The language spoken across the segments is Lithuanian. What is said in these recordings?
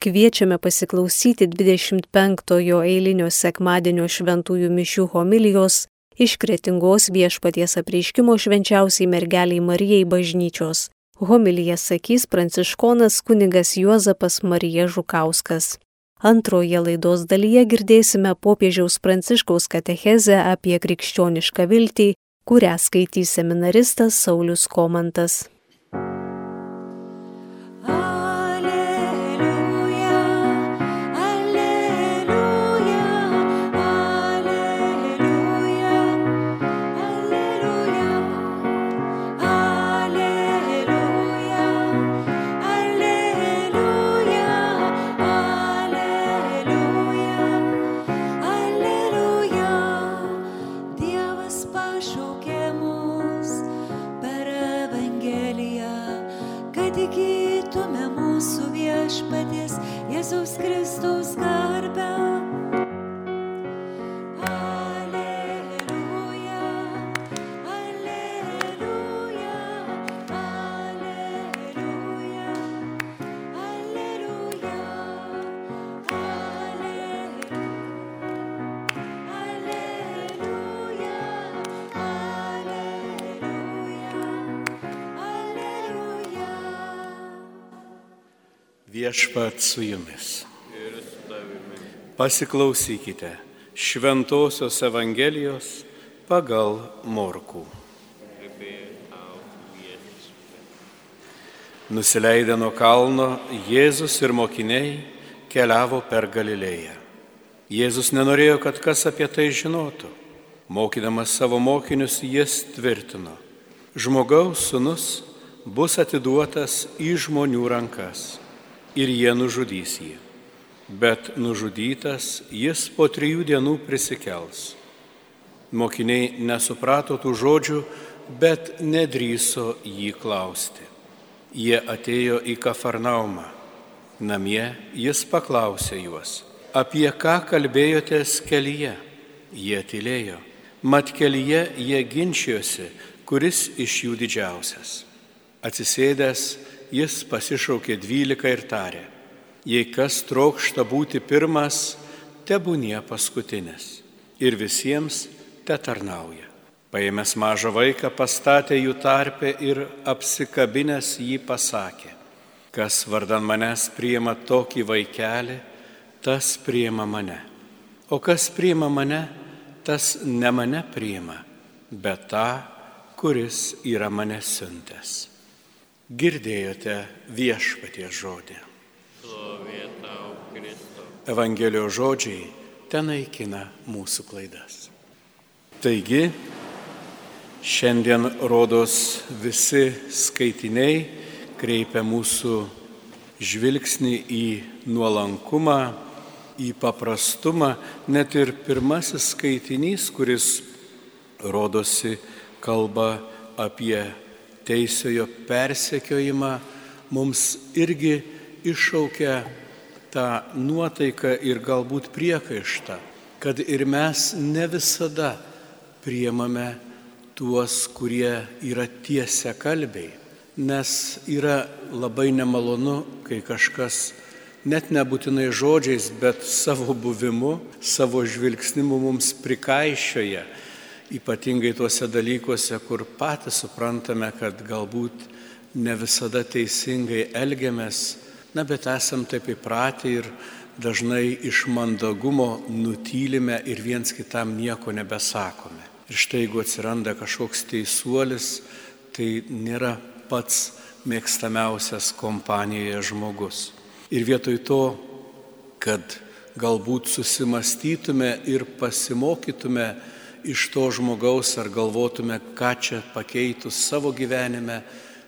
Kviečiame pasiklausyti 25-ojo eilinio sekmadienio šventųjų mišių homilijos iš kretingos viešpaties apreiškimo švenčiausiai mergeliai Marijai bažnyčios. Homiliją sakys pranciškonas kunigas Juozapas Marija Žukauskas. Antroje laidos dalyje girdėsime popiežiaus pranciškaus katechezę apie krikščionišką viltį, kurią skaitys seminaristas Saulis Komantas. pašaukė mus per Evangeliją, kad įgytume mūsų viešpaties Jėzaus Kristaus garbę. Viešpat su jumis. Pasiklausykite Šventojios Evangelijos pagal Morkų. Nusileidę nuo kalno, Jėzus ir mokiniai keliavo per Galilėją. Jėzus nenorėjo, kad kas apie tai žinotų. Mokydamas savo mokinius, jis tvirtino, žmogaus sunus bus atiduotas į žmonių rankas ir jie nužudys jį. Bet nužudytas jis po trijų dienų prisikels. Mokiniai nesuprato tų žodžių, bet nedryso jį klausti. Jie atėjo į Kafarnaumą. Namie jis paklausė juos, apie ką kalbėjotės kelyje. Jie tylėjo. Mat kelyje jie ginčijosi, kuris iš jų didžiausias. Atsisėdęs, jis pasišaukė dvylika ir tarė, jei kas trokšta būti pirmas, tebūnie paskutinis ir visiems te tarnauja. Paėmęs mažą vaiką pastatė jų tarpę ir apsikabinęs jį pasakė, kas vardan manęs priima tokį vaikelį, tas priima mane. O kas priima mane, tas ne mane priima, bet tą, kuris yra mane siuntęs. Girdėjote viešpatie žodį. Evangelijos žodžiai ten naikina mūsų klaidas. Taigi, šiandien rodos visi skaitiniai kreipia mūsų žvilgsnį į nuolankumą, į paprastumą, net ir pirmasis skaitinys, kuris rodosi kalba apie teisiojo persekiojimą mums irgi iššaukia tą nuotaiką ir galbūt priekaištą, kad ir mes ne visada priemame tuos, kurie yra tiesia kalbiai, nes yra labai nemalonu, kai kažkas net nebūtinai žodžiais, bet savo buvimu, savo žvilgsnimu mums prikaišioja ypatingai tuose dalykuose, kur patys suprantame, kad galbūt ne visada teisingai elgiamės, na bet esam taip įpratę ir dažnai iš mandagumo nutylime ir viens kitam nieko nebesakome. Ir štai jeigu atsiranda kažkoks teisuolis, tai nėra pats mėgstamiausias kompanijoje žmogus. Ir vietoj to, kad galbūt susimastytume ir pasimokytume, iš to žmogaus ar galvotume, ką čia pakeitus savo gyvenime,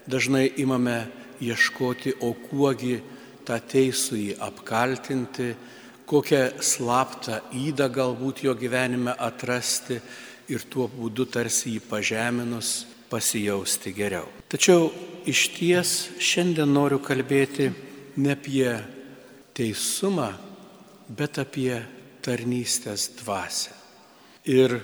dažnai imame ieškoti, o kuogi tą teisų jį apkaltinti, kokią slaptą įdą galbūt jo gyvenime atrasti ir tuo būdu tarsi jį pažeminus pasijausti geriau. Tačiau iš ties šiandien noriu kalbėti ne apie teisumą, bet apie tarnystės dvasę. Ir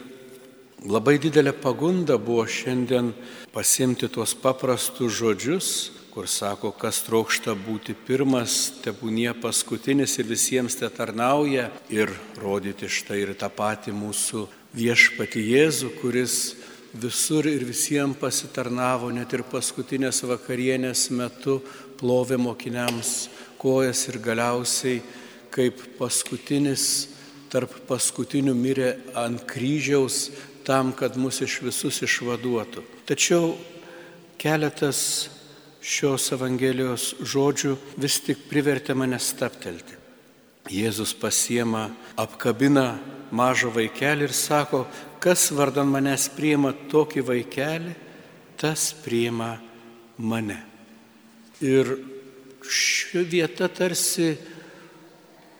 Labai didelė pagunda buvo šiandien pasimti tuos paprastus žodžius, kur sako, kas trokšta būti pirmas, tebūnie paskutinis ir visiems te tarnauja ir rodyti štai ir tą patį mūsų viešpati Jėzų, kuris visur ir visiems pasitarnavo, net ir paskutinės vakarienės metu plovė mokiniams kojas ir galiausiai kaip paskutinis tarp paskutinių mirė ant kryžiaus tam, kad mus iš visus išvaduotų. Tačiau keletas šios Evangelijos žodžių vis tik privertė mane staptelti. Jėzus pasiema, apkabina mažą vaikelį ir sako, kas vardan manęs priima tokį vaikelį, tas priima mane. Ir ši vieta tarsi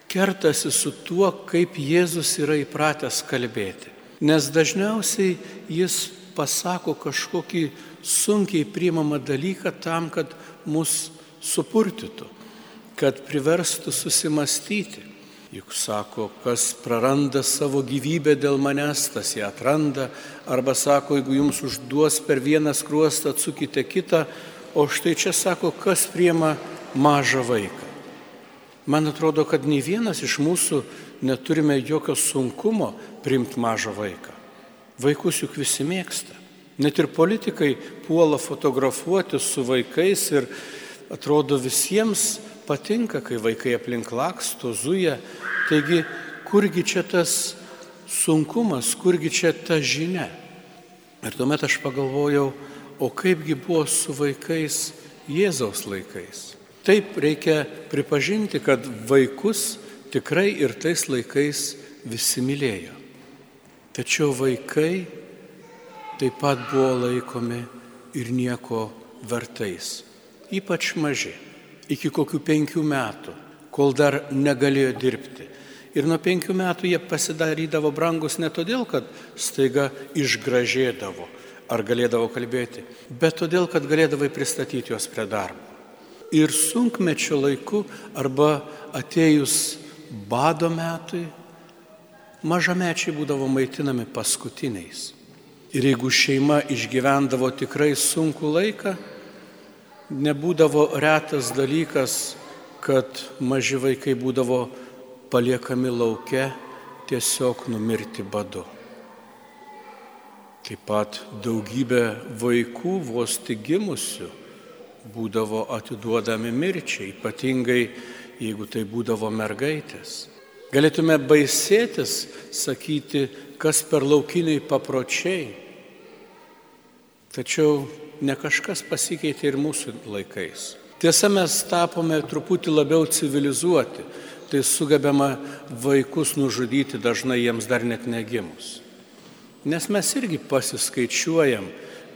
kertasi su tuo, kaip Jėzus yra įpratęs kalbėti. Nes dažniausiai jis pasako kažkokį sunkiai priimamą dalyką tam, kad mus supurtytų, kad priverstų susimastyti. Juk sako, kas praranda savo gyvybę dėl manęs, tas ją atranda. Arba sako, jeigu jums užduos per vieną skruostą, atsukite kitą. O štai čia sako, kas priema mažą vaiką. Man atrodo, kad nei vienas iš mūsų neturime jokio sunkumo priimti mažą vaiką. Vaikus juk visi mėgsta. Net ir politikai puola fotografuoti su vaikais ir atrodo visiems patinka, kai vaikai aplink laksto, zuja. Taigi, kurgi čia tas sunkumas, kurgi čia ta žinia. Ir tuomet aš pagalvojau, o kaipgi buvo su vaikais Jėzaus laikais. Taip reikia pripažinti, kad vaikus tikrai ir tais laikais visi mylėjo. Tačiau vaikai taip pat buvo laikomi ir nieko vertais. Ypač maži, iki kokių penkių metų, kol dar negalėjo dirbti. Ir nuo penkių metų jie pasidarydavo brangus ne todėl, kad staiga išgražėdavo ar galėdavo kalbėti, bet todėl, kad galėdavai pristatyti juos prie darbo. Ir sunkmečio laiku arba atėjus bado metui, mažamečiai būdavo maitinami paskutiniais. Ir jeigu šeima išgyvendavo tikrai sunku laiką, nebūdavo retas dalykas, kad maži vaikai būdavo paliekami laukia tiesiog numirti badu. Taip pat daugybė vaikų vos tik gimusių būdavo atiduodami mirčiai, ypatingai jeigu tai būdavo mergaitės. Galėtume baisėtis, sakyti, kas per laukiniai papročiai. Tačiau ne kažkas pasikeitė ir mūsų laikais. Tiesa, mes tapome truputį labiau civilizuoti, tai sugebama vaikus nužudyti dažnai jiems dar net negimus. Nes mes irgi pasiskaičiuojam,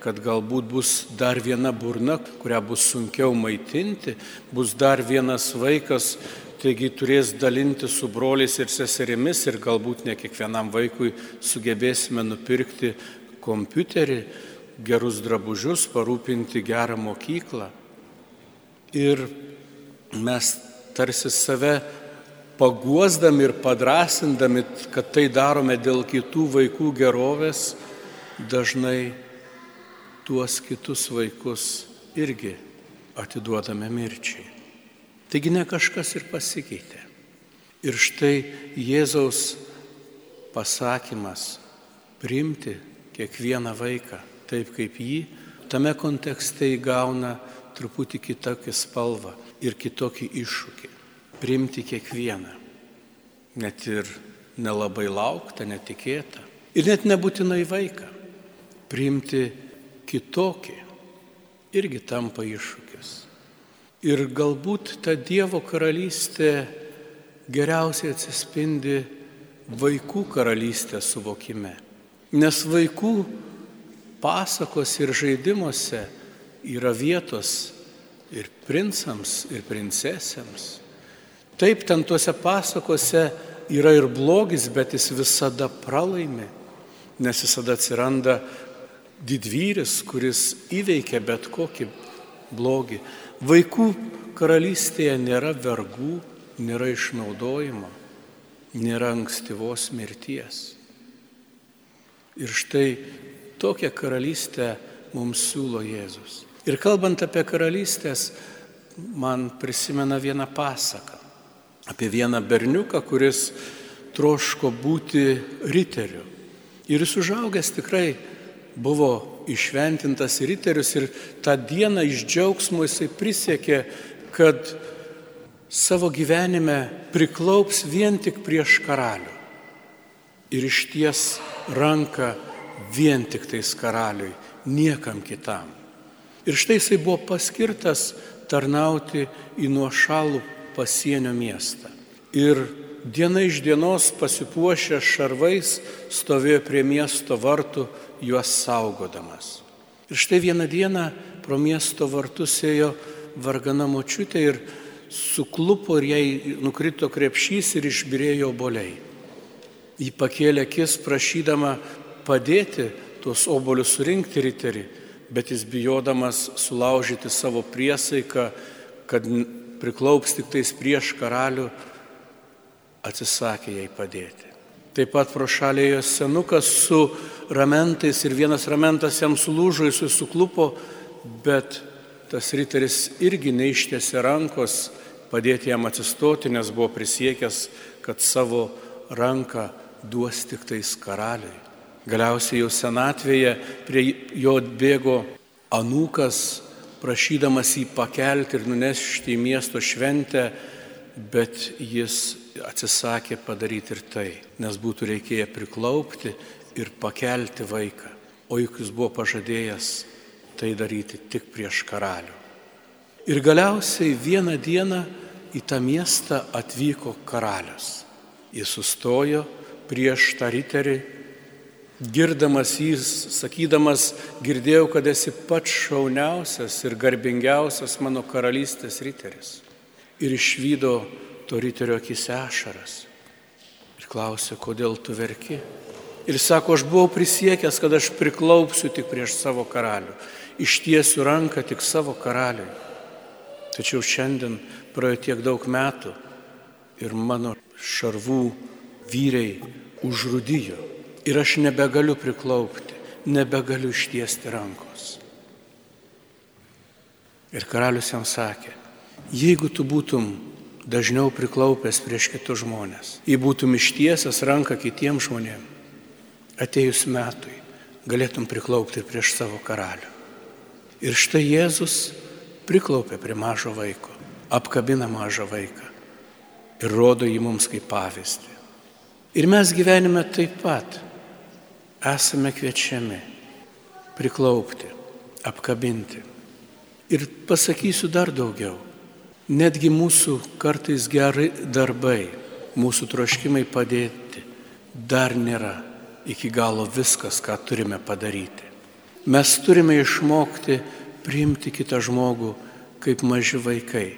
kad galbūt bus dar viena burna, kurią bus sunkiau maitinti, bus dar vienas vaikas, taigi turės dalinti su broliais ir seserimis ir galbūt ne kiekvienam vaikui sugebėsime nupirkti kompiuterį, gerus drabužius, parūpinti gerą mokyklą. Ir mes tarsi save paguosdami ir padrasindami, kad tai darome dėl kitų vaikų gerovės, dažnai tuos kitus vaikus irgi atiduodame mirčiai. Taigi ne kažkas ir pasikeitė. Ir štai Jėzaus pasakymas priimti kiekvieną vaiką taip kaip jį, tame kontekste įgauna truputį kitokį spalvą ir kitokį iššūkį. Priimti kiekvieną. Net ir nelabai lauktą, netikėtą. Ir net nebūtinai vaiką. Priimti kitokį irgi tampa iššūkis. Ir galbūt ta Dievo karalystė geriausiai atsispindi vaikų karalystės suvokime. Nes vaikų pasakos ir žaidimuose yra vietos ir princams, ir princesėms. Taip, ten tuose pasakose yra ir blogis, bet jis visada pralaimi, nes visada atsiranda didvyris, kuris įveikia bet kokį blogį. Vaikų karalystėje nėra vergų, nėra išnaudojimo, nėra ankstyvos mirties. Ir štai tokią karalystę mums siūlo Jėzus. Ir kalbant apie karalystės, man prisimena vieną pasaką apie vieną berniuką, kuris troško būti riteriu. Ir jis užaugęs tikrai buvo išventintas riterius ir tą dieną iš džiaugsmo jisai prisiekė, kad savo gyvenime priklaups vien tik prieš karalių. Ir išties ranką vien tik tais karaliui, niekam kitam. Ir štai jisai buvo paskirtas tarnauti į nuošalų pasienio miestą. Ir diena iš dienos pasipuošę šarvais stovėjo prie miesto vartų juos saugodamas. Ir štai vieną dieną pro miesto vartus ėjo vargana močiutė ir suklupo ir jai nukrito krepšys ir išbirėjo oboliai. Ji pakėlė akis prašydama padėti tuos obolius surinkti riterį, bet jis bijodamas sulaužyti savo priesaiką, kad priklaups tik tais prieš karalių, atsisakė jai padėti. Taip pat pro šalėjo senukas su ramentais ir vienas ramentas jam sulūžo, jis suklupo, bet tas riteris irgi neištėsi rankos padėti jam atsistoti, nes buvo prisiekęs, kad savo ranką duos tik tais karaliui. Galiausiai jau senatvėje prie jo bėgo anūkas, prašydamas jį pakelti ir nunešti į miesto šventę, bet jis atsisakė padaryti ir tai, nes būtų reikėję priklaupti ir pakelti vaiką. O juk jis buvo pažadėjęs tai daryti tik prieš karalių. Ir galiausiai vieną dieną į tą miestą atvyko karalius. Jis sustojo prieš tą riterį girdamas jį, sakydamas, girdėjau, kad esi pats šauniausias ir garbingiausias mano karalystės riteris. Ir išvydo to riterio akise ašaras. Ir klausė, kodėl tu verki. Ir sako, aš buvau prisiekęs, kad aš priklaupsiu tik prieš savo karalių. Ištiesiu ranką tik savo karaliui. Tačiau šiandien praėjo tiek daug metų ir mano šarvų vyrai užrudijo ir aš nebegaliu priklaupti, nebegaliu ištiesti rankos. Ir karalius jam sakė, jeigu tu būtum dažniau priklaupęs prieš kitus žmonės, jei būtum ištiesęs ranką kitiems žmonėms, atėjus metui galėtum priklaupti ir prieš savo karalių. Ir štai Jėzus priklaupė prie mažo vaiko, apkabina mažą vaiką ir rodo jį mums kaip pavyzdį. Ir mes gyvenime taip pat esame kviečiami priklaupti, apkabinti. Ir pasakysiu dar daugiau. Netgi mūsų kartais gerai darbai, mūsų troškimai padėti dar nėra iki galo viskas, ką turime padaryti. Mes turime išmokti priimti kitą žmogų kaip maži vaikai,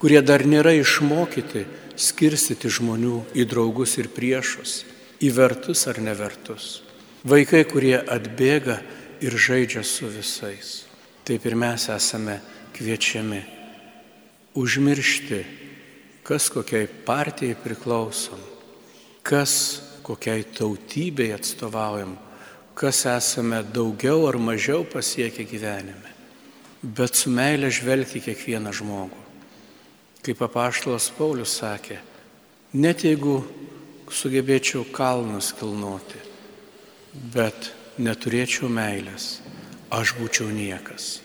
kurie dar nėra išmokyti skirstyti žmonių į draugus ir priešus, į vertus ar nevertus. Vaikai, kurie atbėga ir žaidžia su visais. Taip ir mes esame kviečiami užmiršti, kas kokiai partijai priklausom, kas kokiai tautybei atstovaujam, kas esame daugiau ar mažiau pasiekę gyvenime, bet su meilė žvelgti kiekvieną žmogų. Kaip apaštalas Paulius sakė, net jeigu sugebėčiau kalnus kilnoti, bet neturėčiau meilės, aš būčiau niekas.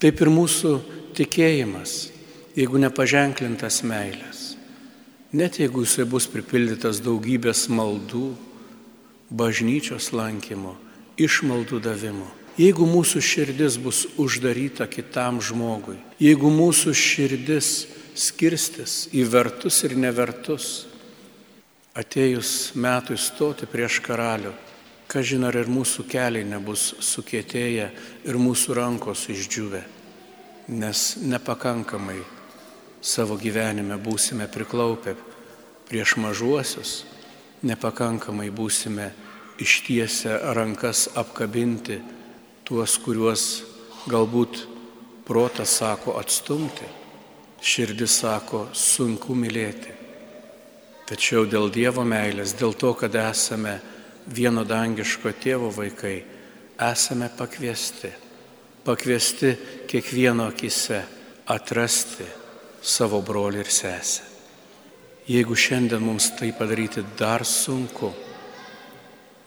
Taip ir mūsų tikėjimas, jeigu nepaženklintas meilės, net jeigu jisai bus pripildytas daugybės maldų, bažnyčios lankymo, išmaldų davimo, jeigu mūsų širdis bus uždaryta kitam žmogui, jeigu mūsų širdis skirstis į vertus ir nevertus, atėjus metui stoti prieš karalių, Ką žino, ar ir mūsų keliai nebus sukėtėję ir mūsų rankos išdžiūvę, nes nepakankamai savo gyvenime būsime priklaupę prieš mažuosius, nepakankamai būsime ištiesę rankas apkabinti tuos, kuriuos galbūt protas sako atstumti, širdis sako sunku mylėti. Tačiau dėl Dievo meilės, dėl to, kad esame vieno dangiško tėvo vaikai esame pakviesti pakviesti kiekvieno akise atrasti savo brolį ir sesę. Jeigu šiandien mums tai padaryti dar sunku,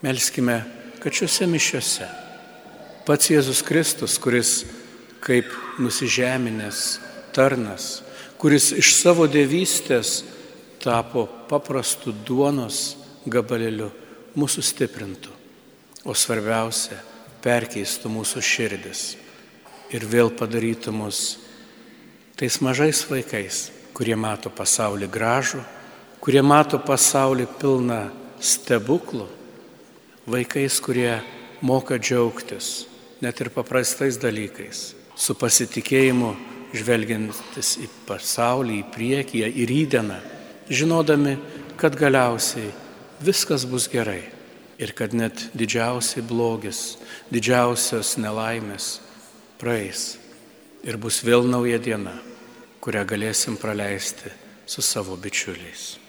melskime, kad šiuose mišiuose pats Jėzus Kristus, kuris kaip nusižeminęs tarnas, kuris iš savo dievystės tapo paprastu duonos gabalėliu, mūsų stiprintų, o svarbiausia, perkeistų mūsų širdis ir vėl padarytų mus tais mažais vaikais, kurie mato pasaulį gražų, kurie mato pasaulį pilną stebuklų, vaikais, kurie moka džiaugtis net ir paprastais dalykais, su pasitikėjimu žvelgiantis į pasaulį, į priekį, į rydieną, žinodami, kad galiausiai viskas bus gerai ir kad net didžiausiai blogis, didžiausios nelaimės praeis ir bus vėl nauja diena, kurią galėsim praleisti su savo bičiuliais.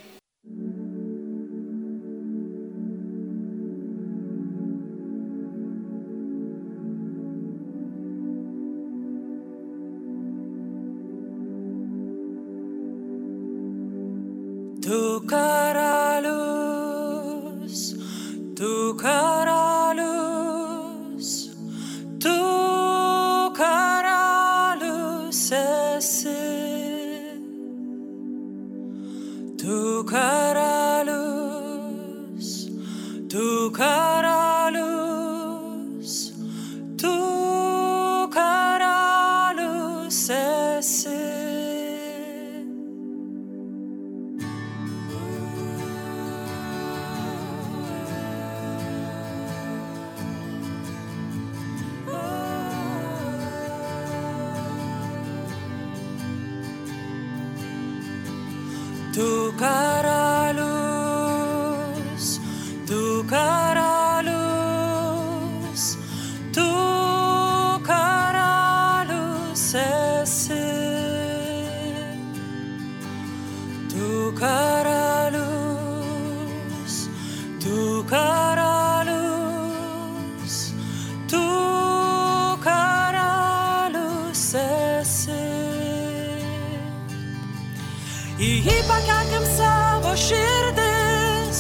Į jį pakelkim savo širdis,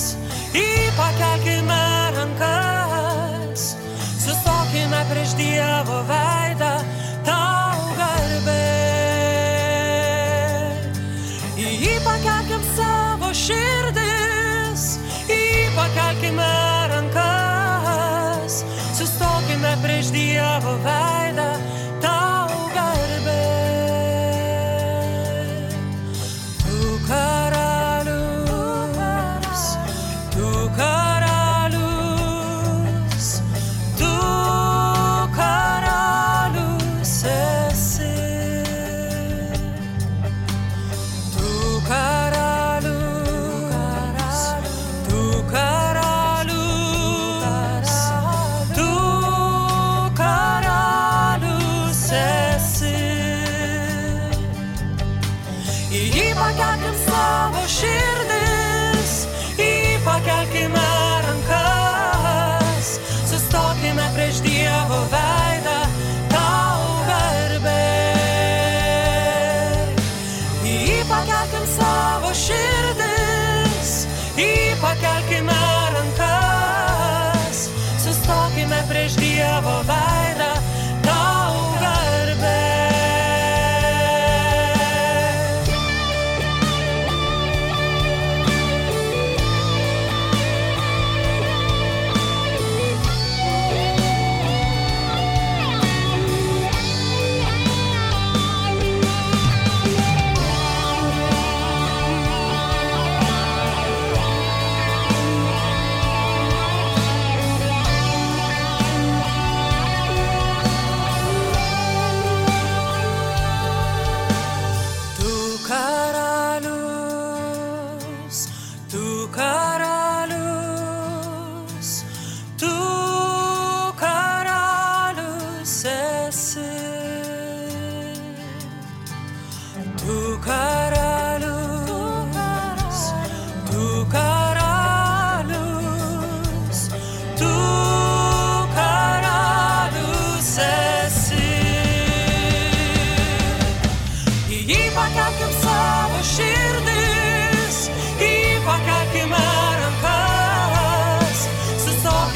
į jį pakelkime rankas, sustokime prieš Dievo veidą, tau garbė. Į jį pakelkim savo širdis, į jį pakelkime rankas, sustokime prieš Dievo veidą,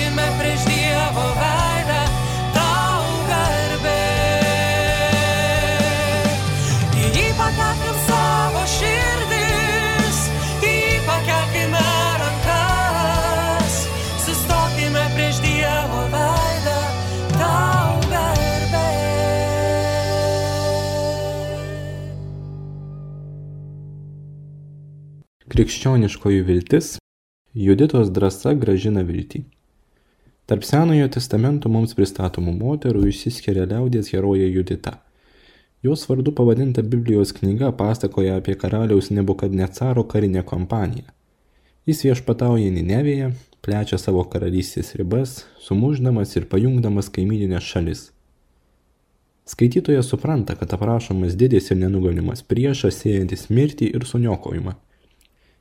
turime prieš Dievo veidą tau garbė. Į jį pakelkim savo širdis, į jį pakelkime rankas, sustokime prieš Dievo veidą tau garbė. Krikščioniškoji viltis Juditos drąsa gražina viltį. Tarp Senojo testamento mums pristatomų moterų išsiskiria liaudės herojė Judita. Jos vardu pavadinta Biblijos knyga pasakoja apie karaliaus Nebukadnecaro karinę kompaniją. Jis viešpatauja Ninevėje, plečia savo karalystės ribas, sumuždamas ir pajungdamas kaimininės šalis. Skaitytojas supranta, kad aprašomas didis ir nenugalimas priešas siejantis mirtį ir suniokojimą.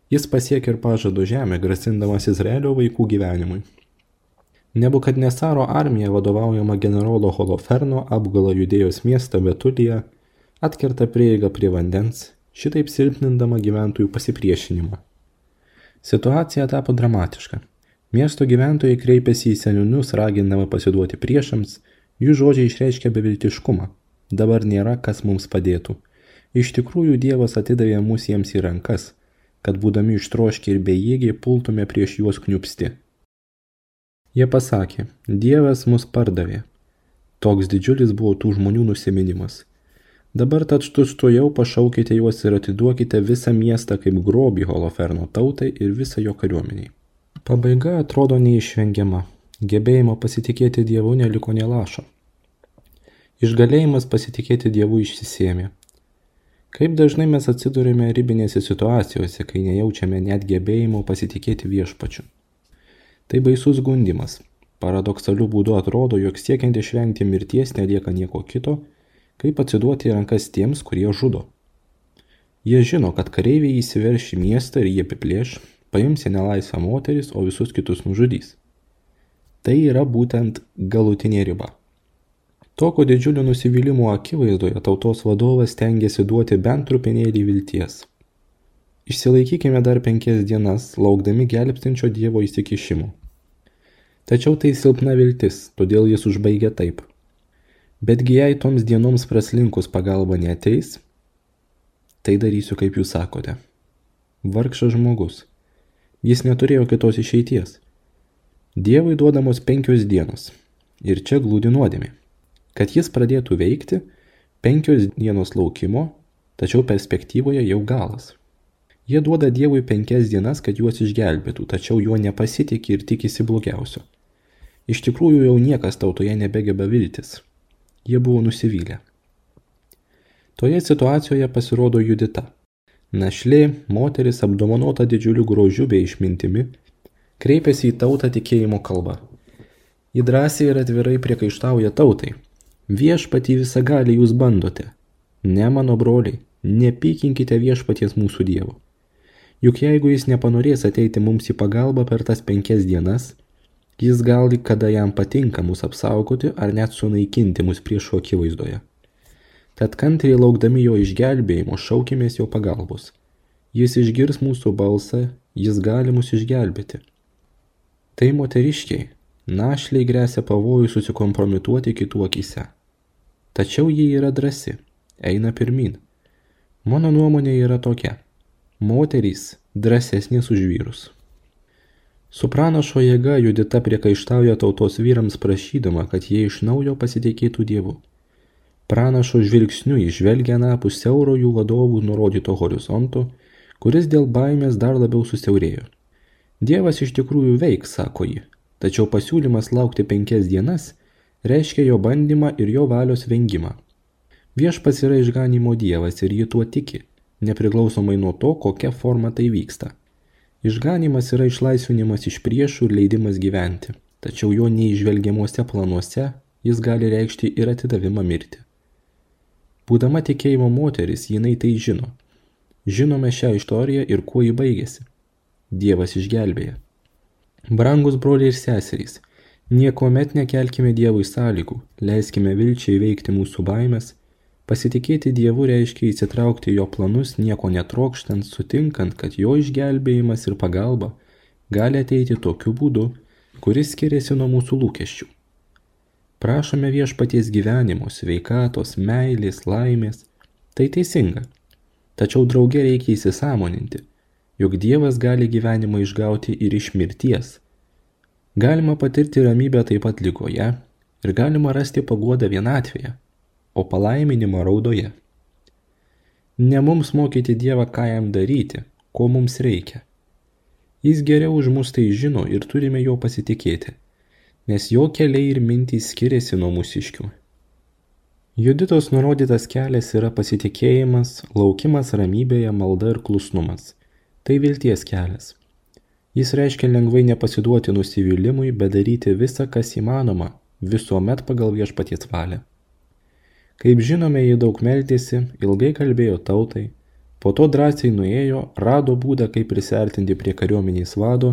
Jis pasiekė ir pažado žemę, grasindamas Izraelio vaikų gyvenimui. Nebukadnesaro armija vadovaujama generolo Holoferno apgala judėjos miestą Betuliją, atkerta prieigą prie vandens, šitaip silpnindama gyventojų pasipriešinimą. Situacija tapo dramatiška. Miesto gyventojai kreipėsi į seniūnus, ragindama pasiduoti priešams, jų žodžiai išreiškia beviltiškumą. Dabar nėra, kas mums padėtų. Iš tikrųjų Dievas atidavė mus jiems į rankas – kad būdami ištroškę ir bejėgiai pultume prieš juos kniupsti. Jie pasakė, Dievas mus pardavė. Toks didžiulis buvo tų žmonių nusiminimas. Dabar tad tučtojau pašaukite juos ir atiduokite visą miestą kaip grobį Holoferno tautai ir visą jo kariuomeniai. Pabaiga atrodo neišvengiama. Gebėjimo pasitikėti Dievu neliko nelašo. Išgalėjimas pasitikėti Dievu išsisėmė. Kaip dažnai mes atsidurime ribinėse situacijose, kai nejaučiame net gebėjimo pasitikėti viešpačiu. Tai baisus gundimas. Paradoksaliu būdu atrodo, jog siekiant išvengti mirties nelieka nieko kito, kaip atsiduoti į rankas tiems, kurie žudo. Jie žino, kad kareiviai įsiverš į miestą ir jie apiplėš, paims į nelaisvą moteris, o visus kitus nužudys. Tai yra būtent galutinė riba. Tokio didžiulio nusivylimo akivaizdoje tautos vadovas tengiasi duoti bent trupinėlį vilties. Išsilaikykime dar penkias dienas, laukdami gelbstinčio Dievo įsikišimo. Tačiau tai silpna viltis, todėl jis užbaigia taip. Betgi jei toms dienoms praslinkus pagalba neteis, tai darysiu kaip jūs sakote. Vargšas žmogus. Jis neturėjo kitos išeities. Dievui duodamos penkios dienos. Ir čia glūdi nuodėmė. Kad jis pradėtų veikti, penkios dienos laukimo, tačiau perspektyvoje jau galas. Jie duoda Dievui penkias dienas, kad juos išgelbėtų, tačiau juo nepasitikė ir tikisi blogiausio. Iš tikrųjų jau niekas tautoje nebegeba viltis. Jie buvo nusivylę. Toje situacijoje pasirodo Judita. Našlė, moteris apdovanota didžiuliu grožiu bei išmintimi, kreipiasi į tautą tikėjimo kalbą. Ji drąsiai ir atvirai priekaištauja tautai, Viešpatį visagalį jūs bandote. Ne mano broliai, nepykinkite viešpaties mūsų dievo. Juk jeigu jis nepanorės ateiti mums į pagalbą per tas penkias dienas, jis gali, kada jam patinka mus apsaugoti ar net sunaikinti mus priešo akivaizdoje. Tad kantriai laukdami jo išgelbėjimo šaukimės jo pagalbos. Jis išgirs mūsų balsą, jis gali mus išgelbėti. Tai moteriškiai, našliai grėsia pavojų susikompromituoti kitų akise. Tačiau ji yra drasi, eina pirmin. Mano nuomonė yra tokia. Moterys drąsesnės už vyrus. Su pranašo jėga Judita priekaištauja tautos vyrams prašydama, kad jie iš naujo pasitikėtų Dievu. Pranašo žvilgsniu išvelgia napus siauro jų vadovų nurodyto horizonto, kuris dėl baimės dar labiau susiaurėjo. Dievas iš tikrųjų veiks, sako ji, tačiau pasiūlymas laukti penkias dienas reiškia jo bandymą ir jo valios vengimą. Viešpats yra išganimo dievas ir ji tuo tiki, nepriklausomai nuo to, kokia forma tai vyksta. Išganimas yra išlaisvinimas iš priešų ir leidimas gyventi, tačiau jo neižvelgiamuose planuose jis gali reikšti ir atidavimą mirti. Būdama tikėjimo moteris, jinai tai žino. Žinome šią istoriją ir kuo ji baigėsi. Dievas išgelbėja. Brangus broliai ir seserys, Niekuomet nekelkime Dievui sąlygų, leiskime vilčiai veikti mūsų baimės, pasitikėti Dievu reiškia įsitraukti jo planus nieko netrokštant, sutinkant, kad jo išgelbėjimas ir pagalba gali ateiti tokiu būdu, kuris skiriasi nuo mūsų lūkesčių. Prašome viešpaties gyvenimo, sveikatos, meilės, laimės. Tai teisinga. Tačiau drauge reikia įsisamoninti, jog Dievas gali gyvenimą išgauti ir iš mirties – Galima patirti ramybę taip pat lygoje ir galima rasti paguodą vienatvėje, o palaiminimą raudoje. Ne mums mokyti Dievą, ką jam daryti, ko mums reikia. Jis geriau už mus tai žino ir turime jo pasitikėti, nes jo keliai ir mintys skiriasi nuo mūsiškių. Juditos nurodytas kelias yra pasitikėjimas, laukimas ramybėje, malda ir klusnumas. Tai vilties kelias. Jis reiškia lengvai nepasiduoti nusivylimui, bet daryti visą, kas įmanoma, visuomet pagal viešpaties valią. Kaip žinome, jie daug meldėsi, ilgai kalbėjo tautai, po to drąsiai nuėjo, rado būdą, kaip prisertinti prie kariuomenės vado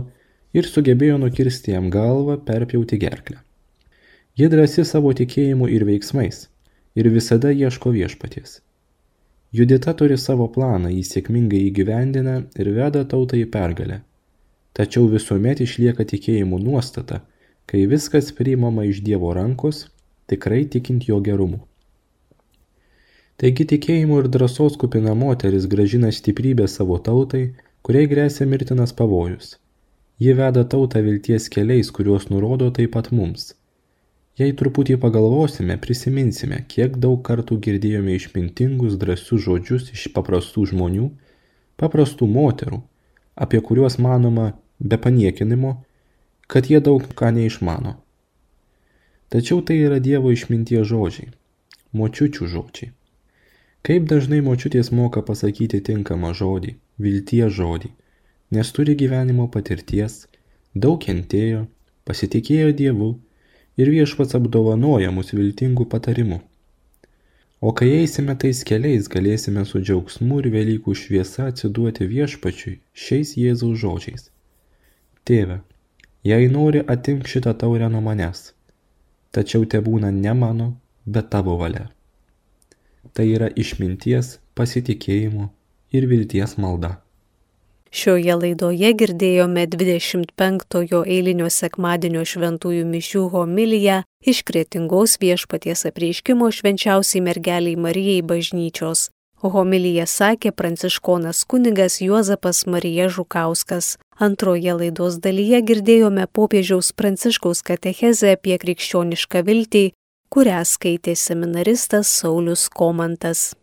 ir sugebėjo nukirsti jam galvą, perpjauti gerklę. Ji drąsi savo tikėjimu ir veiksmais ir visada ieško viešpaties. Judita turi savo planą, jį sėkmingai įgyvendina ir veda tautą į pergalę. Tačiau visuomet išlieka tikėjimų nuostata, kai viskas priimama iš Dievo rankos, tikrai tikint jo gerumu. Taigi tikėjimo ir drąsos kupina moteris gražina stiprybę savo tautai, kuriai grėsia mirtinas pavojus. Ji veda tautą vilties keliais, kuriuos nurodo taip pat mums. Jei truputį pagalvosime, prisiminsime, kiek daug kartų girdėjome išmintingus drąsius žodžius iš paprastų žmonių, paprastų moterų, apie kuriuos manoma be paniekinimo, kad jie daug ką neišmano. Tačiau tai yra Dievo išminties žodžiai, močiučių žodžiai. Kaip dažnai močiutės moka pasakyti tinkamą žodį, vilties žodį, nes turi gyvenimo patirties, daug kentėjo, pasitikėjo Dievu ir viešpats apdovanoja mus viltingų patarimų. O kai eisime tais keliais, galėsime su džiaugsmu ir Velykų šviesa atsiduoti viešpačiui šiais Jėzaus žodžiais. Tėve, jei nori atimk šitą taurę nuo manęs, tačiau te būna ne mano, bet tavo valia tai yra išminties, pasitikėjimo ir vilties malda. Šioje laidoje girdėjome 25-ojo eilinio sekmadienio šventųjų mišių homiliją iš kretingos viešpaties apreiškimo švenčiausiai mergeliai Marijai bažnyčios. Homiliją sakė pranciškonas kunigas Juozapas Marija Žukauskas. Antroje laidos dalyje girdėjome popiežiaus pranciškaus katechezę apie krikščionišką viltį kurią skaitė seminaristas Saulis Komantas.